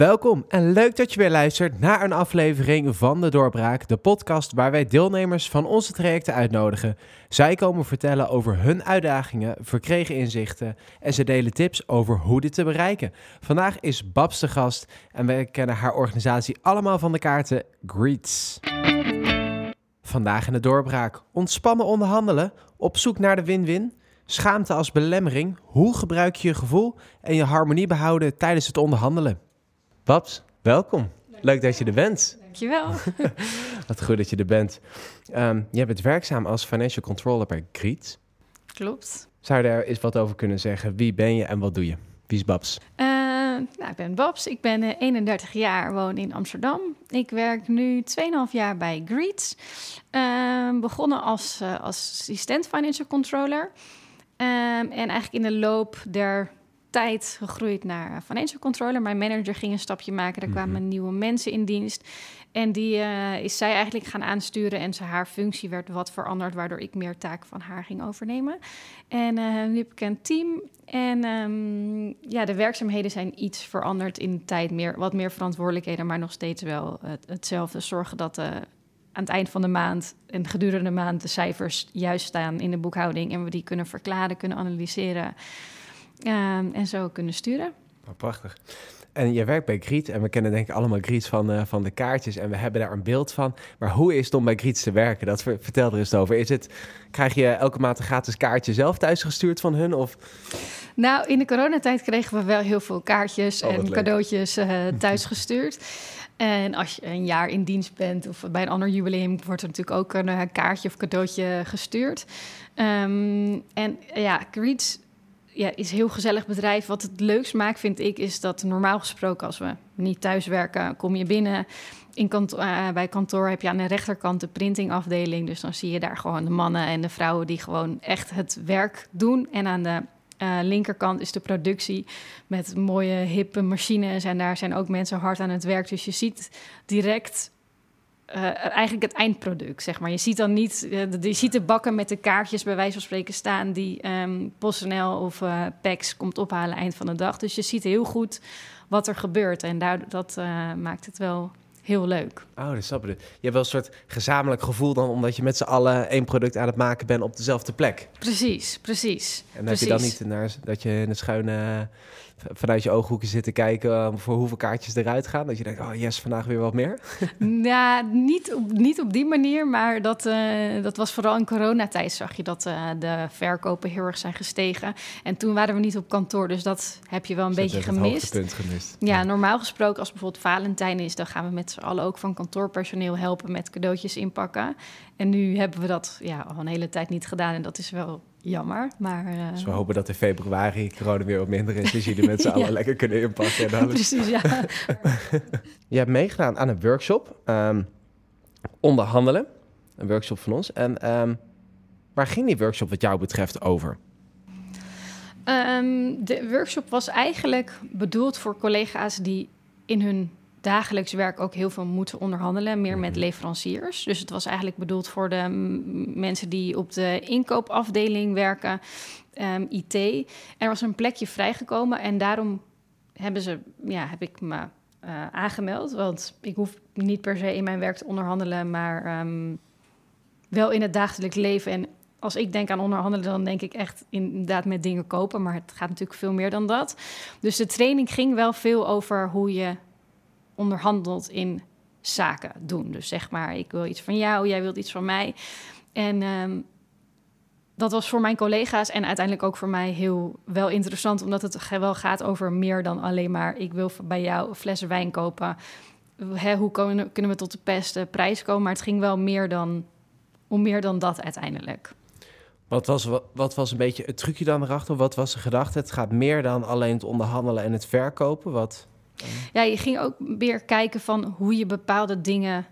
Welkom en leuk dat je weer luistert naar een aflevering van De Doorbraak, de podcast waar wij deelnemers van onze trajecten uitnodigen. Zij komen vertellen over hun uitdagingen, verkregen inzichten en ze delen tips over hoe dit te bereiken. Vandaag is Babs de gast en wij kennen haar organisatie allemaal van de kaarten Greets. Vandaag in De Doorbraak, ontspannen onderhandelen, op zoek naar de win-win, schaamte als belemmering, hoe gebruik je je gevoel en je harmonie behouden tijdens het onderhandelen. Babs, welkom. Leuk dat je er bent. Dankjewel. Wat goed dat je er bent. Um, jij bent werkzaam als financial controller bij Griet. Klopt. Zou je daar eens wat over kunnen zeggen? Wie ben je en wat doe je? Wie is Babs? Uh, nou, ik ben Babs. Ik ben uh, 31 jaar, woon in Amsterdam. Ik werk nu 2,5 jaar bij Greets. Uh, begonnen als, uh, als assistent financial controller. en eigenlijk in de loop der tijd gegroeid naar financial controller. Mijn manager ging een stapje maken. Er kwamen mm -hmm. nieuwe mensen in dienst. En die uh, is zij eigenlijk gaan aansturen. En ze, haar functie werd wat veranderd, waardoor ik meer taken van haar ging overnemen. En uh, nu heb ik een team. En um, ja, de werkzaamheden zijn iets veranderd in de tijd. Meer, wat meer verantwoordelijkheden, maar nog steeds wel het, hetzelfde. Zorgen dat uh, aan het eind van de maand en gedurende de maand de cijfers juist staan in de boekhouding. En we die kunnen verklaren, kunnen analyseren. Um, en zo kunnen sturen. Oh, prachtig. En je werkt bij Griet en we kennen denk ik allemaal Griets van, uh, van de kaartjes en we hebben daar een beeld van. Maar hoe is het om bij Griets te werken? Dat vertel er eens over. Is het, krijg je elke maand een gratis kaartje zelf thuisgestuurd van hun? Of? Nou, in de coronatijd kregen we wel heel veel kaartjes oh, en leuk. cadeautjes uh, thuisgestuurd. En als je een jaar in dienst bent of bij een ander jubileum, wordt er natuurlijk ook een uh, kaartje of cadeautje gestuurd. Um, en ja, Griets ja, is een heel gezellig bedrijf. Wat het leukst maakt, vind ik, is dat normaal gesproken als we niet thuis werken, kom je binnen. In kantoor, uh, bij kantoor heb je aan de rechterkant de printingafdeling. Dus dan zie je daar gewoon de mannen en de vrouwen die gewoon echt het werk doen. En aan de uh, linkerkant is de productie met mooie hippe machines. En daar zijn ook mensen hard aan het werk. Dus je ziet direct uh, eigenlijk het eindproduct, zeg maar. Je ziet dan niet, uh, je ziet de bakken met de kaartjes bij wijze van spreken staan... die um, PostNL of uh, PEX komt ophalen eind van de dag. Dus je ziet heel goed wat er gebeurt. En daar, dat maakt het wel heel leuk. Oh, dat snap ik. Je hebt wel een soort gezamenlijk gevoel dan... omdat je met z'n allen één product aan het maken bent op dezelfde plek. Precies, precies. En dan precies. heb je dan niet naar, dat je in het schuine vanuit je ooghoeken zitten kijken uh, voor hoeveel kaartjes eruit gaan? Dat je denkt, oh yes, vandaag weer wat meer? ja, niet op, niet op die manier, maar dat, uh, dat was vooral in coronatijd zag je dat uh, de verkopen heel erg zijn gestegen. En toen waren we niet op kantoor, dus dat heb je wel een dus beetje gemist. Punt gemist. Ja, ja, normaal gesproken als bijvoorbeeld Valentijn is, dan gaan we met z'n allen ook van kantoorpersoneel helpen met cadeautjes inpakken. En nu hebben we dat ja, al een hele tijd niet gedaan en dat is wel jammer. Maar, uh... Dus we hopen dat in februari corona weer wat minder is. Dus jullie met z'n allen ja. lekker kunnen inpakken. En alles. Precies, ja. Je hebt meegedaan aan een workshop. Um, onderhandelen. Een workshop van ons. En um, waar ging die workshop wat jou betreft over? Um, de workshop was eigenlijk bedoeld voor collega's die in hun dagelijks werk ook heel veel moeten onderhandelen, meer met leveranciers. Dus het was eigenlijk bedoeld voor de mensen die op de inkoopafdeling werken, um, IT. En er was een plekje vrijgekomen en daarom hebben ze, ja, heb ik me uh, aangemeld. Want ik hoef niet per se in mijn werk te onderhandelen, maar um, wel in het dagelijks leven. En als ik denk aan onderhandelen, dan denk ik echt inderdaad met dingen kopen. Maar het gaat natuurlijk veel meer dan dat. Dus de training ging wel veel over hoe je onderhandelt in zaken doen. Dus zeg maar, ik wil iets van jou, jij wilt iets van mij. En um, dat was voor mijn collega's en uiteindelijk ook voor mij heel wel interessant, omdat het wel gaat over meer dan alleen maar ik wil bij jou flessen wijn kopen. Hè, hoe kunnen, kunnen we tot de beste prijs komen? Maar het ging wel meer dan, om meer dan dat uiteindelijk. Wat was, wat was een beetje het trucje dan erachter? Wat was de gedachte? Het gaat meer dan alleen het onderhandelen en het verkopen. Wat? Ja, je ging ook weer kijken van hoe je bepaalde dingen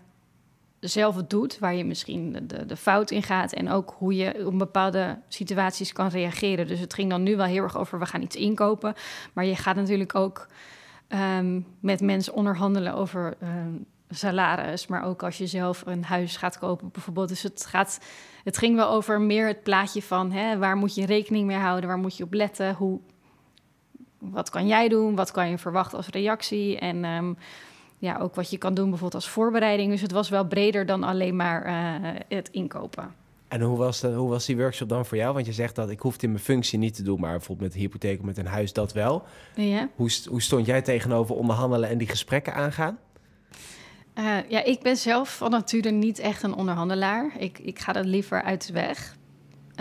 zelf doet, waar je misschien de, de fout in gaat en ook hoe je op bepaalde situaties kan reageren. Dus het ging dan nu wel heel erg over we gaan iets inkopen, maar je gaat natuurlijk ook um, met mensen onderhandelen over um, salaris, maar ook als je zelf een huis gaat kopen bijvoorbeeld. Dus het, gaat, het ging wel over meer het plaatje van hè, waar moet je rekening mee houden, waar moet je op letten, hoe wat kan jij doen? Wat kan je verwachten als reactie? En ehm, ja, ook wat je kan doen bijvoorbeeld als voorbereiding. Dus het was wel breder dan alleen maar eh, het inkopen. En hoe was, de, hoe was die workshop dan voor jou? Want je zegt dat ik hoef het in mijn functie niet te doen, maar bijvoorbeeld met een hypotheek of met een huis dat wel. Ja. Hoe, hoe stond jij tegenover onderhandelen en die gesprekken aangaan? Uh, ja, ik ben zelf van nature niet echt een onderhandelaar. Ik, ik ga dat liever uit de weg.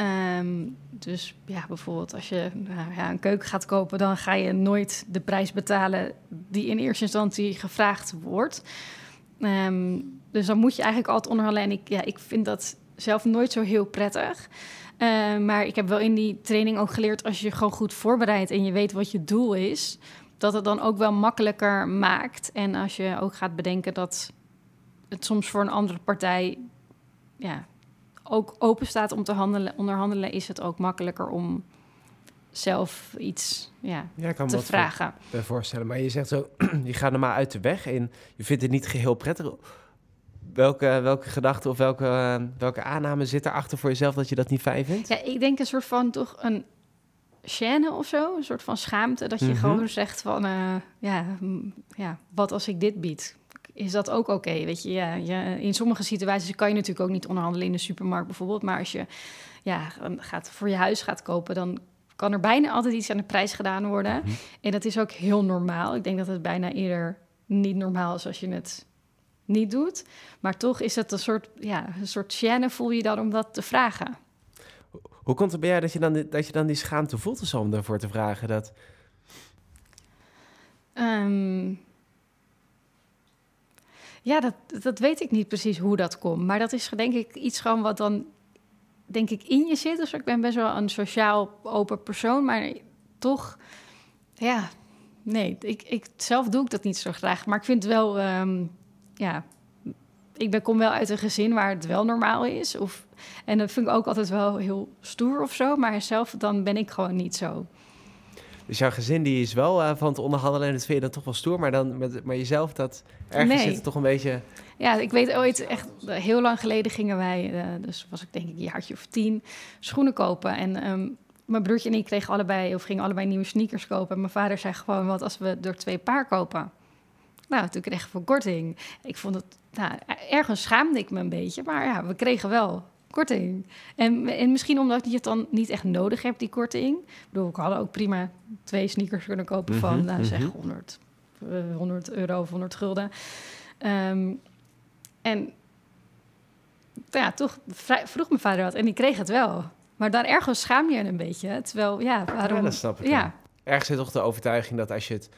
Um, dus ja, bijvoorbeeld als je nou, ja, een keuken gaat kopen, dan ga je nooit de prijs betalen die in eerste instantie gevraagd wordt. Um, dus dan moet je eigenlijk altijd onderhandelen. En ik, ja, ik vind dat zelf nooit zo heel prettig. Uh, maar ik heb wel in die training ook geleerd, als je gewoon goed voorbereidt en je weet wat je doel is, dat het dan ook wel makkelijker maakt. En als je ook gaat bedenken dat het soms voor een andere partij ja, ook open staat om te handelen, onderhandelen, is het ook makkelijker om zelf iets ja, ja kan te vragen. Voor, voorstellen. Maar je zegt zo, je gaat er maar uit de weg en je vindt het niet geheel prettig. Welke, welke gedachte of welke, welke aanname zit erachter voor jezelf dat je dat niet fijn vindt? Ja, ik denk een soort van toch een chaîne of zo, een soort van schaamte. Dat je mhm. gewoon zegt van, uh, ja, ja, wat als ik dit bied? Is dat ook oké. Weet je, ja, in sommige situaties kan je natuurlijk ook niet onderhandelen in de supermarkt bijvoorbeeld. Maar als je ja, gaat voor je huis gaat kopen, dan kan er bijna altijd iets aan de prijs gedaan worden. Mhm. En dat is ook heel normaal. Ik denk dat het bijna eerder niet normaal is als je het niet doet. Maar toch is het een soort, ja, een soort gêne voel je dan om dat te vragen. Hoe komt het bij jou dat je dan, dat je dan die schaamte voelt om daarvoor te vragen? Dat... Um, ja, dat, dat weet ik niet precies hoe dat komt. Maar dat is denk ik iets gewoon wat dan, denk ik, in je zit. Dus ik ben best wel een sociaal open persoon. Maar toch, ja, nee, ik, ik, zelf doe ik dat niet zo graag. Maar ik vind wel, ehm, ja, ik ben, kom wel uit een gezin waar het wel normaal is. Of, en dat vind ik ook altijd wel heel stoer of zo. Maar zelf, dan ben ik gewoon niet zo. Dus jouw gezin die is wel uh, van het onderhandelen en dat vind je dan toch wel stoer, maar, dan met, maar jezelf, dat ergens nee. zit het toch een beetje... Ja, ik weet ooit, echt heel lang geleden gingen wij, uh, dus was ik denk ik een jaartje of tien, schoenen kopen. En um, mijn broertje en ik kregen allebei, of gingen allebei nieuwe sneakers kopen. En mijn vader zei gewoon, wat als we er twee paar kopen? Nou, toen kreeg ik voor korting. Ik vond het, nou, ergens schaamde ik me een beetje, maar ja, we kregen wel korting. En, en misschien omdat je het dan niet echt nodig hebt, die korting. Ik bedoel, ik had ook prima twee sneakers kunnen kopen van, mhm, nou, zeg, 100, uh, 100 euro of 100 gulden. Um, en ja, toch vroeg mijn vader wat en die kreeg het wel. Maar dan ergens schaam je een beetje. Terwijl, ja, waarom... Ja, dat snap ik. Ja. Ergens zit toch de overtuiging dat als je het...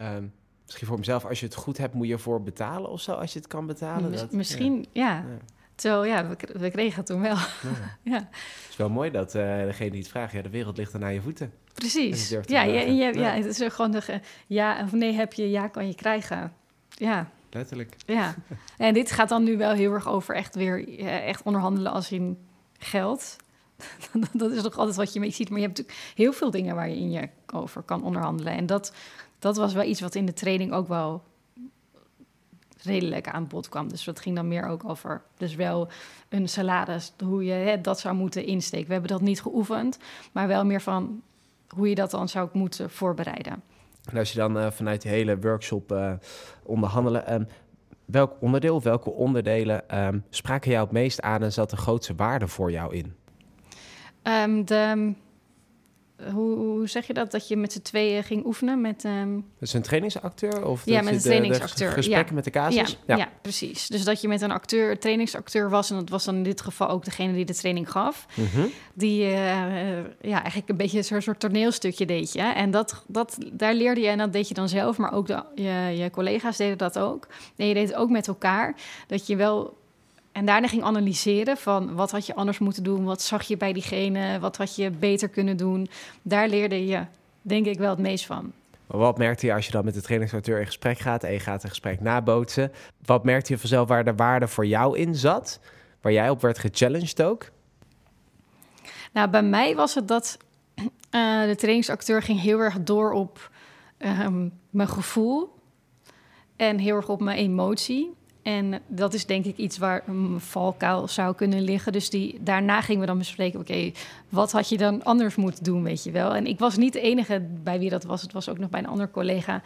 Um, misschien voor mezelf, als je het goed hebt, moet je ervoor betalen of zo, als je het kan betalen. dat, misschien, ja. ja. Zo, ja, we, we, kregen het toen wel. Ja. Het is wel mooi dat uh, degene die het vraagt, ja, de wereld ligt er naar je voeten. Precies. Ja, ja, ja, ja, het is gewoon de, ja of nee heb je, ja kan je krijgen. Ja. Letterlijk. Ja. En dit gaat dan nu wel heel erg over echt weer echt onderhandelen als in geld. dat is toch altijd wat je mee ziet. Maar je hebt natuurlijk heel veel dingen waar je in je over kan onderhandelen. En dat, dat was wel iets wat in de training ook wel redelijk aan bod kwam. Dus dat ging dan meer ook over, dus wel een salaris, hoe je hè, dat zou moeten insteken. We hebben dat niet geoefend, maar wel meer van hoe je dat dan zou moeten voorbereiden. En als je dan uh, vanuit die hele workshop uh, onderhandelen, um, welk onderdeel, welke onderdelen um, spraken jou het meest aan en zat de grootste waarde voor jou in? Um, de hoe, hoe, zeg je dat? Dat je met z'n tweeën ging oefenen met... Um... Dus een trainingsacteur? Of ja, met een trainingsacteur. gesprekken met de casus? Ja, ja. precies. Dus dat je met een acteur, trainingsacteur was... en dat was dan in dit geval ook degene die de training gaf... Mhm. die uh, ja, eigenlijk een beetje zo'n soort toneelstukje deed je. En dat, dat, daar leerde je, en dat deed je dan zelf... maar ook de, je, je collega's deden dat ook. En je deed het ook met elkaar. Dat je wel en daarna ging analyseren van wat had je anders moeten doen, wat zag je bij diegene, wat had je beter kunnen doen. Daar leerde je, denk ik, wel het meest van. Maar wat merkte je als je dan met de trainingsauteur in gesprek gaat en je gaat een gesprek nabootsen? Wat merkte je vanzelf waar de waarde voor jou in zat? Waar jij op werd gechallenged ook? Nou, bij mij was het dat uh, de trainingsacteur ging heel erg door op um, mijn gevoel en heel erg op mijn emotie. En dat is denk ik iets waar een valkuil zou kunnen liggen. Dus die, daarna gingen we dan bespreken, oké, wat had je dan anders moeten doen, weet je wel? En ik was niet de enige bij wie dat was. Het was ook nog bij een ander collega.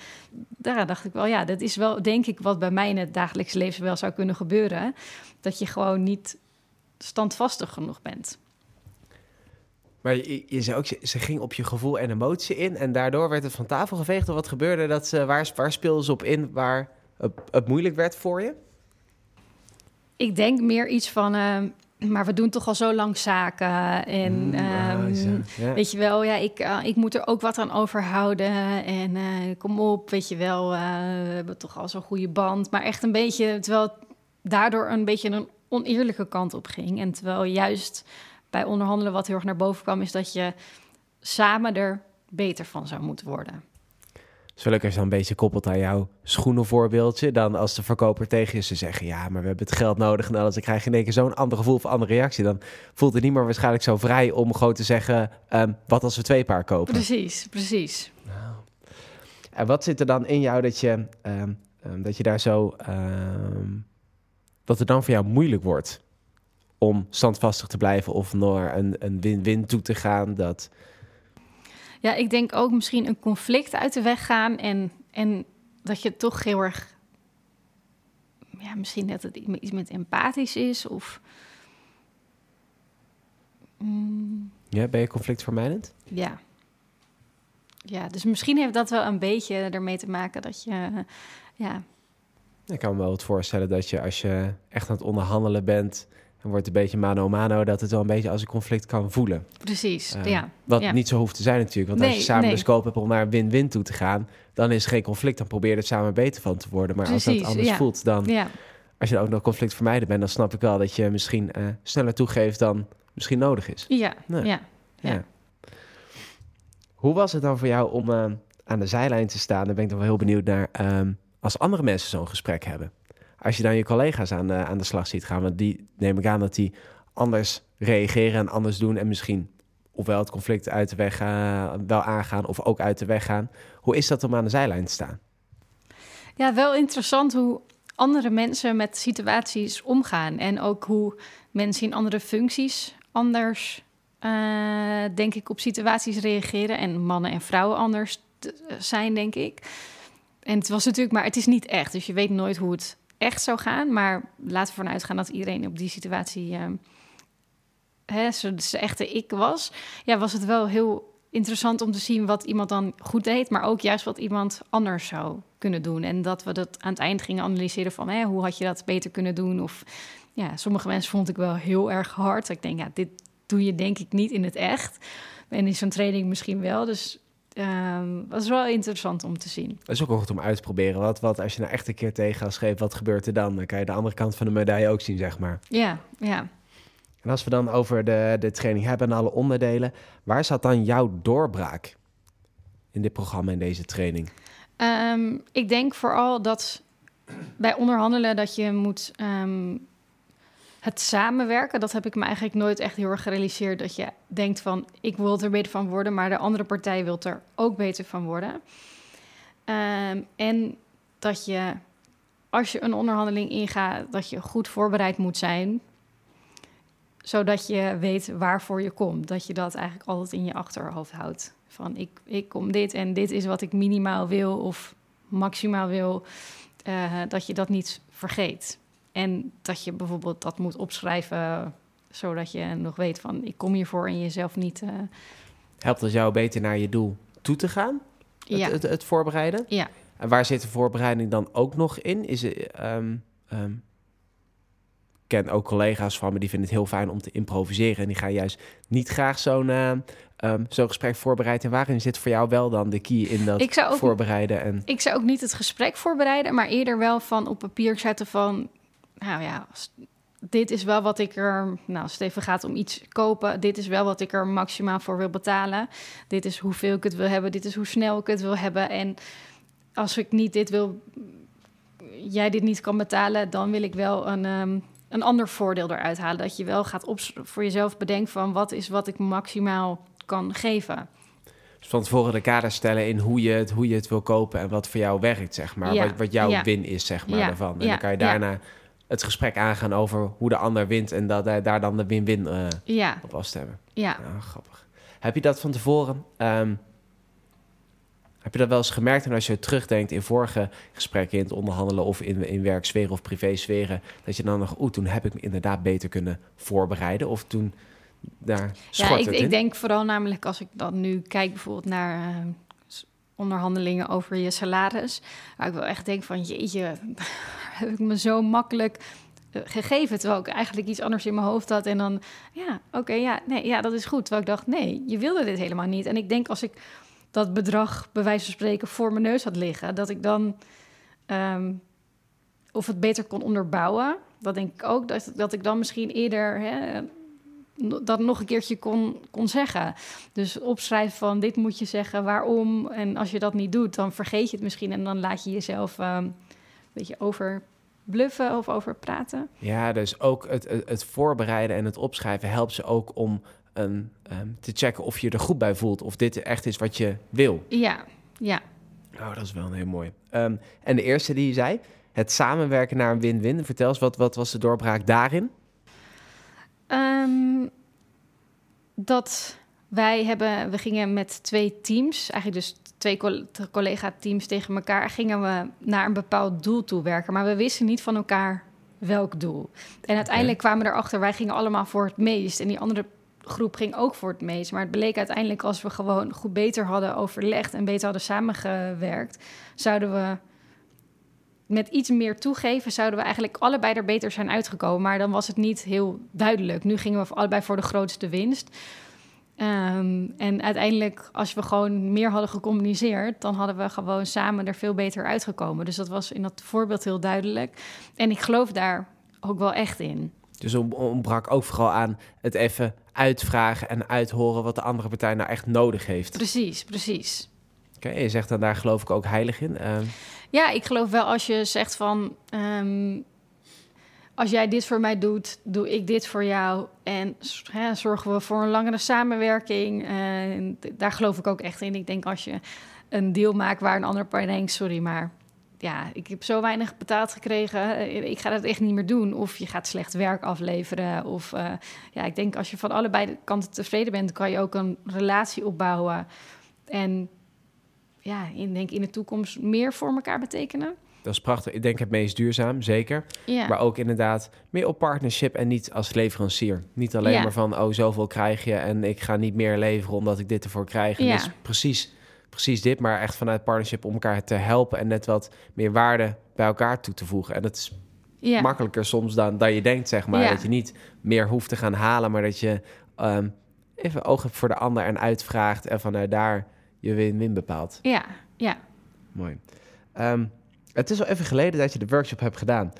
Daar dacht ik wel, ja, dat is wel denk ik wat bij mij in het dagelijks leven wel zou kunnen gebeuren. Dat je gewoon niet standvastig genoeg bent. Maar je, je zei ook, ze ging op je gevoel en emotie in. En daardoor werd het van tafel geveegd. Of wat gebeurde? Dat ze, waar, waar speelden ze op in waar het moeilijk werd voor je? Ik denk meer iets van. Uh, maar we doen toch al zo lang zaken. En mm, um, ja. weet je wel, ja, ik, uh, ik moet er ook wat aan overhouden. En uh, kom op, weet je wel, we hebben toch al zo'n goede band. Maar echt een beetje, terwijl daardoor een beetje een oneerlijke kant op ging. En terwijl juist bij onderhandelen wat heel erg naar boven kwam, is dat je samen er beter van zou moeten worden. Zo dan een beetje koppelt aan jouw schoenenvoorbeeldje. Dan als de verkoper tegen je ze zeggen, ja, maar we hebben het geld nodig. En dan krijg je in één keer zo'n ander gevoel of andere reactie. Dan voelt het niet meer waarschijnlijk zo vrij om gewoon te zeggen, um, wat als we twee paar kopen. Precies, precies. Nou. En wat zit er dan in jou dat je, um, um, dat je daar zo, dat het dan voor jou moeilijk wordt om standvastig te blijven of naar een, een win-win toe te gaan? Dat... Ja, ik denk ook misschien een conflict uit de weg gaan en, en dat je toch heel erg, ja, misschien dat het iets met empathisch is of. Mm. Ja, ben je conflictvermijdend? Ja. Ja, dus misschien heeft dat wel een beetje ermee te maken dat je, ja. Ik kan me wel wat voorstellen dat je als je echt aan het onderhandelen bent, dan wordt het een beetje mano mano dat het wel een beetje als een conflict kan voelen. Precies, uh, ja. Wat niet zo hoeft te zijn natuurlijk. Want als je samen nee. de scope hebt om naar win-win toe te gaan, dan is er geen conflict. Dan probeer je het samen beter van te worden. Maar Precies, als dat anders ja. voelt, dan ja. als je ook nog conflict vermijden bent, dan snap ik wel dat je misschien uh, sneller toegeeft dan misschien nodig is. Ja, ja, ja. Hoe was het dan voor jou om uh, aan de zijlijn te staan? Daar ben ik toch wel heel benieuwd naar. Um, als andere mensen zo'n gesprek hebben. Als je dan je collega's aan de, aan de slag ziet gaan, want die neem ik aan dat die anders reageren en anders doen en misschien ofwel het conflict uit de weg uh, wel aangaan of ook uit de weg gaan. Hoe is dat om aan de zijlijn te staan? Ja, wel interessant hoe andere mensen met situaties omgaan en ook hoe mensen in andere functies anders, uh, denk ik, op situaties reageren en mannen en vrouwen anders zijn, denk ik. En het was natuurlijk, maar het is niet echt, dus je weet nooit hoe het echt zou gaan. Maar laten we ervan uitgaan dat iedereen op die situatie uh, hè, echte ik was. Ja, was het wel heel interessant om te zien wat iemand dan goed deed, maar ook juist wat iemand anders zou kunnen doen. En dat we dat aan het eind gingen analyseren van hè, hoe had je dat beter kunnen doen? Of ja, sommige mensen vond ik wel heel erg hard. Ik denk, ja, dit doe je denk ik niet in het echt. En in zo'n training misschien wel. Dus um, dat is wel interessant om te zien. Dat is ook wel goed om uit te proberen. Wat, wat als je nou echt een keer tegen schreef, wat gebeurt er dan? Dan kan je de andere kant van de medaille ook zien, zeg maar. Ja, ja. En als we dan over de, de training hebben en alle onderdelen, waar zat dan jouw doorbraak in dit programma, in deze training? Um, ik denk vooral dat bij onderhandelen dat je moet um, het samenwerken, dat heb ik me eigenlijk nooit echt heel erg gerealiseerd. Dat je denkt van, ik wil er beter van worden, maar de andere partij wil er ook beter van worden. Um, en dat je, als je een onderhandeling ingaat, dat je goed voorbereid moet zijn. Zodat je weet waarvoor je komt. Dat je dat eigenlijk altijd in je achterhoofd houdt. Van, ik, ik kom dit en dit is wat ik minimaal wil of maximaal wil. Uh, dat je dat niet vergeet. En dat je bijvoorbeeld dat moet opschrijven, zodat je nog weet van ik kom hiervoor en jezelf niet. Uh... Helpt het jou beter naar je doel toe te gaan? Het, ja. het, het, voorbereiden? Ja. En waar zit de voorbereiding dan ook nog in? Is het, um, um, ik ken ook collega's van me die vinden het heel fijn om te improviseren. En die gaan juist niet graag zo'n uh, um, zo'n gesprek voorbereiden. En waarin zit voor jou wel dan de key in dat ik zou ook, voorbereiden? En... Ik zou ook niet het gesprek voorbereiden, maar eerder wel van op papier zetten van nou ja, dit is wel wat ik er, nou, als het even gaat om iets kopen, dit is wel wat ik er maximaal voor wil betalen. Dit is hoeveel ik het wil hebben, dit is hoe snel ik het wil hebben. En als ik niet dit wil, jij dit niet kan betalen, dan wil ik wel een, um, een ander voordeel eruit halen. Dat je wel gaat op, voor jezelf bedenken van wat is wat ik maximaal kan geven. Dus van tevoren de kaders stellen in hoe je, het, hoe je het wil kopen en wat voor jou werkt, zeg maar. Ja, Wat, wat jouw ja. win is, zeg maar, Ja, daarvan. En dan kan je daarna het gesprek aangaan over hoe de ander wint... en dat, hij daar dan de win-win eh, Ja, op afstemmen. ja. Ja, grappig. Heb je dat van tevoren... ehm, heb je dat wel eens gemerkt? En als je terugdenkt in vorige gesprekken... in het onderhandelen of in, in werksferen of privésferen... dat je dan nog... oeh, toen heb ik me inderdaad beter kunnen voorbereiden... of toen daar Ja, ik, ik denk vooral namelijk als ik dan nu kijk bijvoorbeeld naar eh, s- onderhandelingen over je salaris. Waar ik wel echt denk van jeetje, heb ik me zo makkelijk eh, gegeven. Terwijl ik eigenlijk iets anders in mijn hoofd had. En dan, ja, oké, ja, nee, ja, dat is goed. Terwijl ik dacht, nee, je wilde dit helemaal niet. En ik denk als ik dat bedrag bij wijze van spreken voor mijn neus had liggen, dat ik dan ehm, of het beter kon onderbouwen. Dat denk ik ook, dat, dat ik dan misschien eerder hè, dat nog een keertje kon, kon zeggen. Dus opschrijven van dit moet je zeggen, waarom. En als je dat niet doet, dan vergeet je het misschien en dan laat je jezelf ehm, een beetje over bluffen of over praten. Ja, dus ook het, het, het voorbereiden en het opschrijven helpt ze ook om een, ehm, te checken of je er goed bij voelt. Of dit echt is wat je wil. Ja, ja. Oh, dat is wel een heel mooi. Ehm, en de eerste die je zei, het samenwerken naar een win-win. Vertel eens, wat, wat was de doorbraak daarin? Ehm, dat wij hebben, we gingen met twee teams, eigenlijk dus twee col- collega-teams tegen elkaar, gingen we naar een bepaald doel toe werken. Maar we wisten niet van elkaar welk doel. En uiteindelijk kwamen we erachter, wij gingen allemaal voor het meest. En die andere groep ging ook voor het meest. Maar het bleek uiteindelijk, als we gewoon goed beter hadden overlegd en beter hadden samengewerkt, zouden we met iets meer toegeven, zouden we eigenlijk allebei er beter zijn uitgekomen. Maar dan was het niet heel duidelijk. Nu gingen we allebei voor de grootste winst. Ehm, en uiteindelijk, als we gewoon meer hadden gecommuniceerd, dan hadden we gewoon samen er veel beter uitgekomen. Dus dat was in dat voorbeeld heel duidelijk. En ik geloof daar ook wel echt in. Dus om- ontbrak ook vooral aan het even uitvragen en uithoren wat de andere partij nou echt nodig heeft. Precies, precies. Oké, je zegt dan daar geloof ik ook heilig in. Ehm, Ja, ik geloof wel als je zegt van... ehm, als jij dit voor mij doet, doe ik dit voor jou. En zorgen we voor een langere samenwerking. Daar geloof ik ook echt in. Ik denk als je een deal maakt waar een ander partij denkt... sorry, maar ja, ik heb zo weinig betaald gekregen. eh, Ik ga dat echt niet meer doen. Of je gaat slecht werk afleveren. Of eh, ja, ik denk als je van allebei de kanten tevreden bent... kan je ook een relatie opbouwen. En ja, ik denk in de toekomst meer voor elkaar betekenen. dat is prachtig. Ik denk het meest duurzaam, zeker. Ja, Maar ook inderdaad meer op partnership en niet als leverancier. Niet alleen Ja. maar van, oh, zoveel krijg je en ik ga niet meer leveren omdat ik dit ervoor krijg. En Ja. dat is precies, precies dit, maar echt vanuit partnership om elkaar te helpen en net wat meer waarde bij elkaar toe te voegen. En dat is ja. makkelijker soms dan, dan je denkt, zeg maar. Dat je niet meer hoeft te gaan halen, maar dat je ehm, even oog hebt voor de ander en uitvraagt en vanuit daar je win-win bepaalt. ja, ja. Mooi. Ehm, het is al even geleden dat je de workshop hebt gedaan.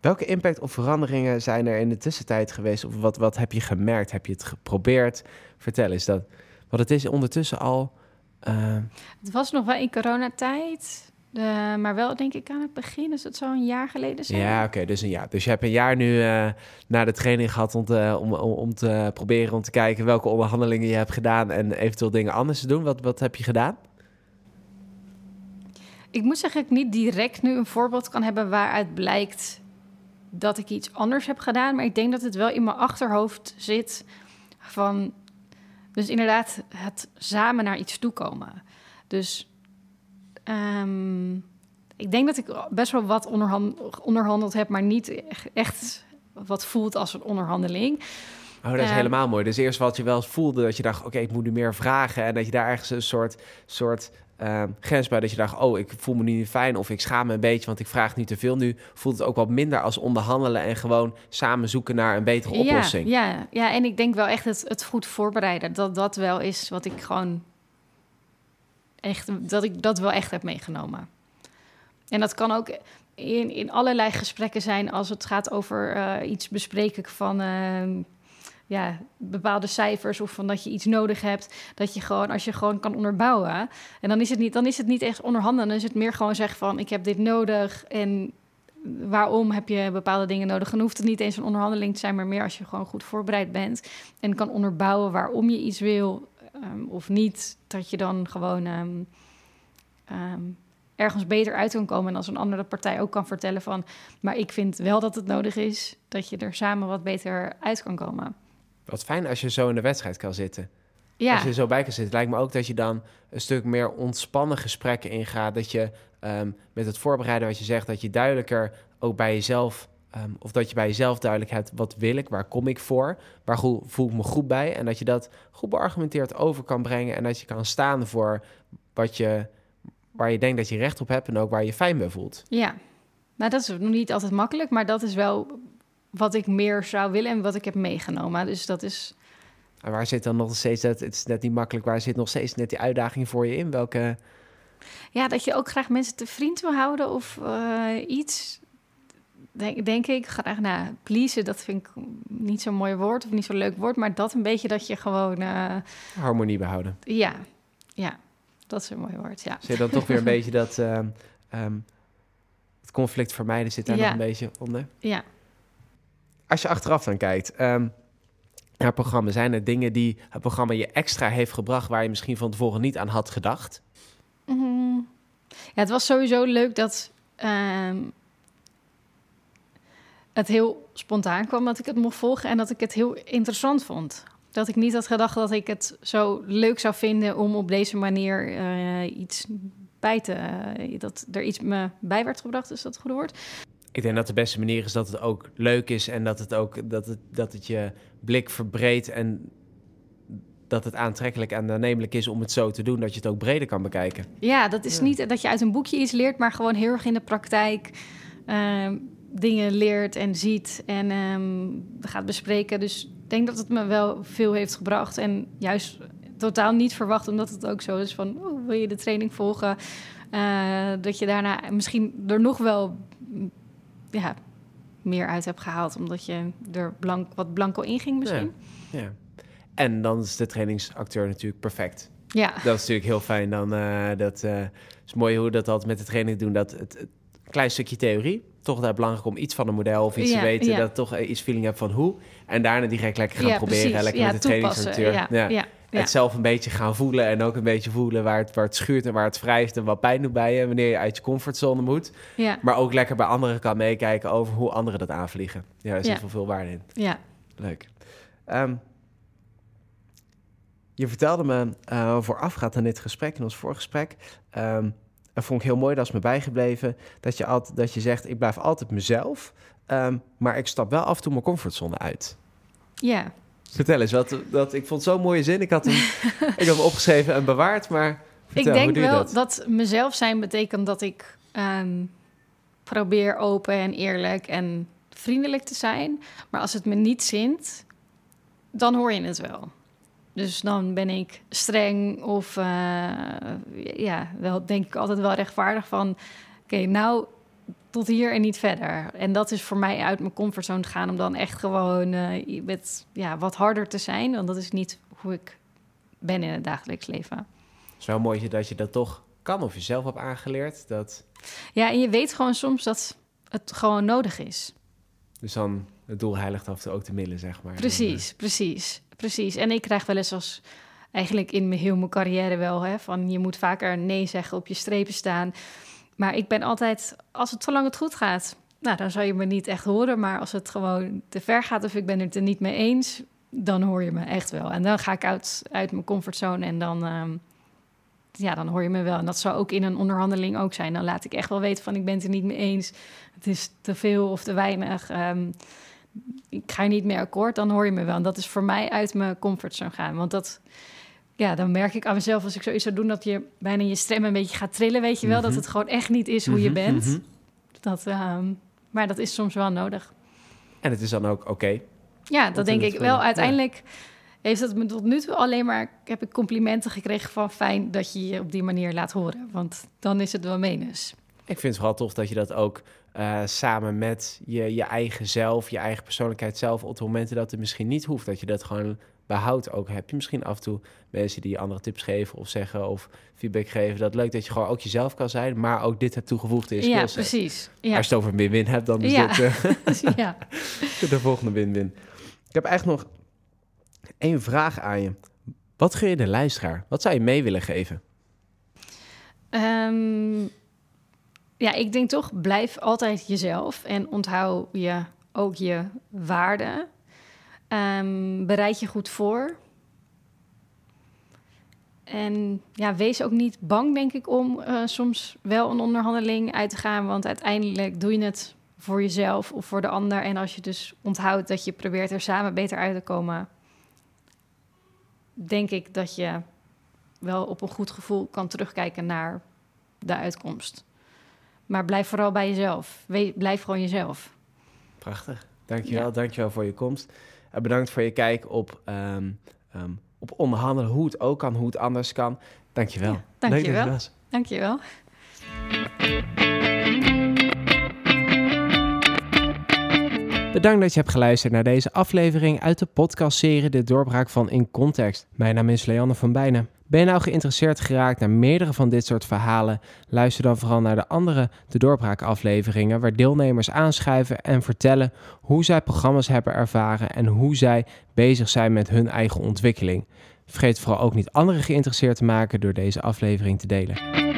Welke impact of veranderingen zijn er in de tussentijd geweest? Of wat, wat heb je gemerkt? Heb je het geprobeerd? Vertel eens dat. Want het is ondertussen al. eh, Het was nog wel in coronatijd, maar wel denk ik aan het begin. Dus het zou een jaar geleden zijn. ja, oké, dus een jaar. Dus je hebt een jaar nu eh na de training gehad om te, om, om, om te proberen om te kijken welke onderhandelingen je hebt gedaan en eventueel dingen anders te doen. Wat, wat heb je gedaan? Ik moet zeggen ik niet direct nu een voorbeeld kan hebben waaruit blijkt dat ik iets anders heb gedaan. Maar ik denk dat het wel in mijn achterhoofd zit van... Dus inderdaad het samen naar iets toekomen. Dus ehm, ik denk dat ik best wel wat onderhan- onderhandeld heb... maar niet echt wat voelt als een onderhandeling. Oh, dat is Ja. helemaal mooi. Dus eerst wat je wel voelde, dat je dacht, oké, ik moet nu meer vragen. En dat je daar ergens een soort, soort ehm, grens bij, dat je dacht, oh, ik voel me nu niet fijn of ik schaam me een beetje, want ik vraag niet te veel. Nu voelt het ook wat minder als onderhandelen en gewoon samen zoeken naar een betere oplossing. Ja, ja, ja, en ik denk wel echt het, het goed voorbereiden. Dat dat wel is wat ik gewoon echt, dat ik dat wel echt heb meegenomen. En dat kan ook in, in allerlei gesprekken zijn als het gaat over eh, iets bespreken van ehm, ja, bepaalde cijfers of van dat je iets nodig hebt. Dat je gewoon, als je gewoon kan onderbouwen. En dan is het niet, dan is het niet echt onderhandelen. Dan is het meer gewoon zeggen van ik heb dit nodig en waarom heb je bepaalde dingen nodig? Dan hoeft het niet eens een onderhandeling te zijn, maar meer als je gewoon goed voorbereid bent en kan onderbouwen waarom je iets wil. Ehm, of niet, dat je dan gewoon ehm, ehm, ergens beter uit kan komen. En als een andere partij ook kan vertellen van, maar ik vind wel dat het nodig is, dat je er samen wat beter uit kan komen. Wat fijn als je zo in de wedstrijd kan zitten. Ja, Als je zo bij kan zitten, lijkt me ook dat je dan een stuk meer ontspannen gesprekken ingaat. Dat je met het voorbereiden wat je zegt, dat je duidelijker ook bij jezelf, ehm, of dat je bij jezelf duidelijk hebt, wat wil ik, waar kom ik voor, waar voel ik me goed bij. En dat je dat goed beargumenteerd over kan brengen en dat je kan staan voor wat je, waar je denkt dat je recht op hebt en ook waar je fijn bij voelt. ja. Nou, dat is nog niet altijd makkelijk, maar dat is wel wat ik meer zou willen en wat ik heb meegenomen. Dus dat is En waar zit dan nog steeds, dat, het is net niet makkelijk, waar zit nog steeds net die uitdaging voor je in? Welke, Ja, dat je ook graag mensen te vriend wil houden of eh, iets. Denk, denk ik graag, nou, pleasen, dat vind ik niet zo'n mooi woord of niet zo'n leuk woord, maar dat een beetje dat je gewoon, eh, harmonie behouden? ja, ja, dat is een mooi woord, ja. Zie je dan toch weer een beetje dat ehm, ehm, het conflict vermijden zit daar Ja. nog een beetje onder? Ja, Als je achteraf dan kijkt ehm, naar programma, zijn er dingen die het programma je extra heeft gebracht waar je misschien van tevoren niet aan had gedacht? Mhm. ja het was sowieso leuk dat het heel spontaan kwam dat ik het mocht volgen en dat ik het heel interessant vond. Dat ik niet had gedacht dat ik het zo leuk zou vinden om op deze manier eh, iets bij te... eh, dat er iets me bij werd gebracht, is dat het goede woord? Ik denk dat de beste manier is dat het ook leuk is en dat het ook dat het, dat het je blik verbreedt en dat het aantrekkelijk en aannemelijk is om het zo te doen, dat je het ook breder kan bekijken. Ja, dat is Ja. niet dat je uit een boekje iets leert, maar gewoon heel erg in de praktijk ehm, dingen leert en ziet en ehm, gaat bespreken. Dus ik denk dat het me wel veel heeft gebracht en juist totaal niet verwacht, omdat het ook zo is van, oh, wil je de training volgen? Eh, dat je daarna misschien er nog wel ja, meer uit hebt gehaald, omdat je er blank, wat blanco inging misschien. Ja. En dan is de trainingsacteur natuurlijk perfect. Ja, Dat is natuurlijk heel fijn. Dan, eh, dat eh, is mooi hoe we dat altijd met de training doen. Dat het, het klein stukje theorie, toch daar belangrijk om iets van een model of iets Ja, te weten. ja. Dat toch iets feeling hebt van hoe. En daarna direct lekker gaan ja proberen. precies. Lekker ja, met de trainingsacteur. Ja. Het zelf een beetje gaan voelen en ook een beetje voelen waar het, waar het schuurt en waar het wrijft en wat pijn doet bij je wanneer je uit je comfortzone moet. Maar ook lekker bij anderen kan meekijken over hoe anderen dat aanvliegen. Ja, daar zit wel veel waarde in. ja. Leuk. Ehm, je vertelde me uh, voorafgaand aan dit gesprek, in ons voorgesprek, um, vond ik heel mooi, dat is me bijgebleven, dat je, altijd, dat je zegt, ik blijf altijd mezelf, um, maar ik stap wel af en toe mijn comfortzone uit. ja. Vertel eens, wat, dat, ik vond zo'n mooie zin. Ik had hem, ik had hem opgeschreven en bewaard, maar vertel, ik denk wel dat? dat? mezelf zijn betekent dat ik ehm, probeer open en eerlijk en vriendelijk te zijn. Maar als het me niet zint, dan hoor je het wel. Dus dan ben ik streng of uh, ja, wel denk ik altijd wel rechtvaardig van... oké, okay, nou tot hier en niet verder. En dat is voor mij uit mijn comfortzone gaan om dan echt gewoon uh, met ja, wat harder te zijn. Want dat is niet hoe ik ben in het dagelijks leven. Het is wel mooi dat je dat toch kan of jezelf hebt aangeleerd. Dat... Ja, en je weet gewoon soms dat het gewoon nodig is. Dus dan het doel heiligt af ook de middelen, zeg maar. Precies, dan, uh... precies, precies. En ik krijg wel eens als eigenlijk in mijn, mijn carrière wel, hè, van je moet vaker nee zeggen, op je strepen staan. Maar ik ben altijd, als het zolang het goed gaat, nou, dan zou je me niet echt horen. Maar als het gewoon te ver gaat of ik ben het er niet mee eens, dan hoor je me echt wel. En dan ga ik uit, uit mijn comfortzone en dan, um, ja, dan hoor je me wel. En dat zou ook in een onderhandeling ook zijn. Dan laat ik echt wel weten van ik ben het er niet mee eens. Het is te veel of te weinig. Um, ik ga niet mee akkoord, dan hoor je me wel. En dat is voor mij uit mijn comfortzone gaan. Want dat, ja, dan merk ik aan mezelf als ik zoiets zou doen... dat je bijna je stem een beetje gaat trillen, weet je wel. Mm -hmm. Dat het gewoon echt niet is hoe je bent. Mm -hmm. dat, um, maar dat is soms wel nodig. En het is dan ook oké? Okay. Ja, dat denk ik wel. Uiteindelijk ja. heeft het me tot nu toe alleen maar... heb ik complimenten gekregen van fijn dat je je op die manier laat horen. Want dan is het wel menens. Ik vind het vooral tof dat je dat ook uh, samen met je, je eigen zelf, je eigen persoonlijkheid zelf, op de momenten dat het misschien niet hoeft, dat je dat gewoon behoudt. Ook heb je misschien af en toe mensen die andere tips geven of zeggen of feedback geven. Dat leuk dat je gewoon ook jezelf kan zijn, maar ook dit hebt toegevoegd in je Ja, precies. Ja. Als je het over win-win hebt, dan is ja. dit uh, ja. de volgende win-win. Ik heb eigenlijk nog één vraag aan je. Wat gun je de luisteraar? Wat zou je mee willen geven? Ehm, ja, ik denk toch, blijf altijd jezelf en onthoud je ook je waarden. Um, bereid je goed voor. En ja, wees ook niet bang, denk ik, om uh, soms wel een onderhandeling uit te gaan. Want uiteindelijk doe je het voor jezelf of voor de ander. En als je dus onthoudt dat je probeert er samen beter uit te komen, denk ik dat je wel op een goed gevoel kan terugkijken naar de uitkomst. Maar blijf vooral bij jezelf. blijf gewoon jezelf. Prachtig. Dankjewel, ja. dankjewel voor je komst. En bedankt voor je kijk op, um, um, op onderhandelen, hoe het ook kan, hoe het anders kan. Dankjewel. Ja, dankjewel. Leuk dat Dankjewel. Bedankt dat je hebt geluisterd naar deze aflevering uit de podcastserie De Doorbraak van In Context. Mijn naam is Leanne van Bijnen. Ben je nou geïnteresseerd geraakt naar meerdere van dit soort verhalen? Luister dan vooral naar de andere De Doorbraak afleveringen waar deelnemers aanschuiven en vertellen hoe zij programma's hebben ervaren en hoe zij bezig zijn met hun eigen ontwikkeling. Vergeet vooral ook niet anderen geïnteresseerd te maken door deze aflevering te delen.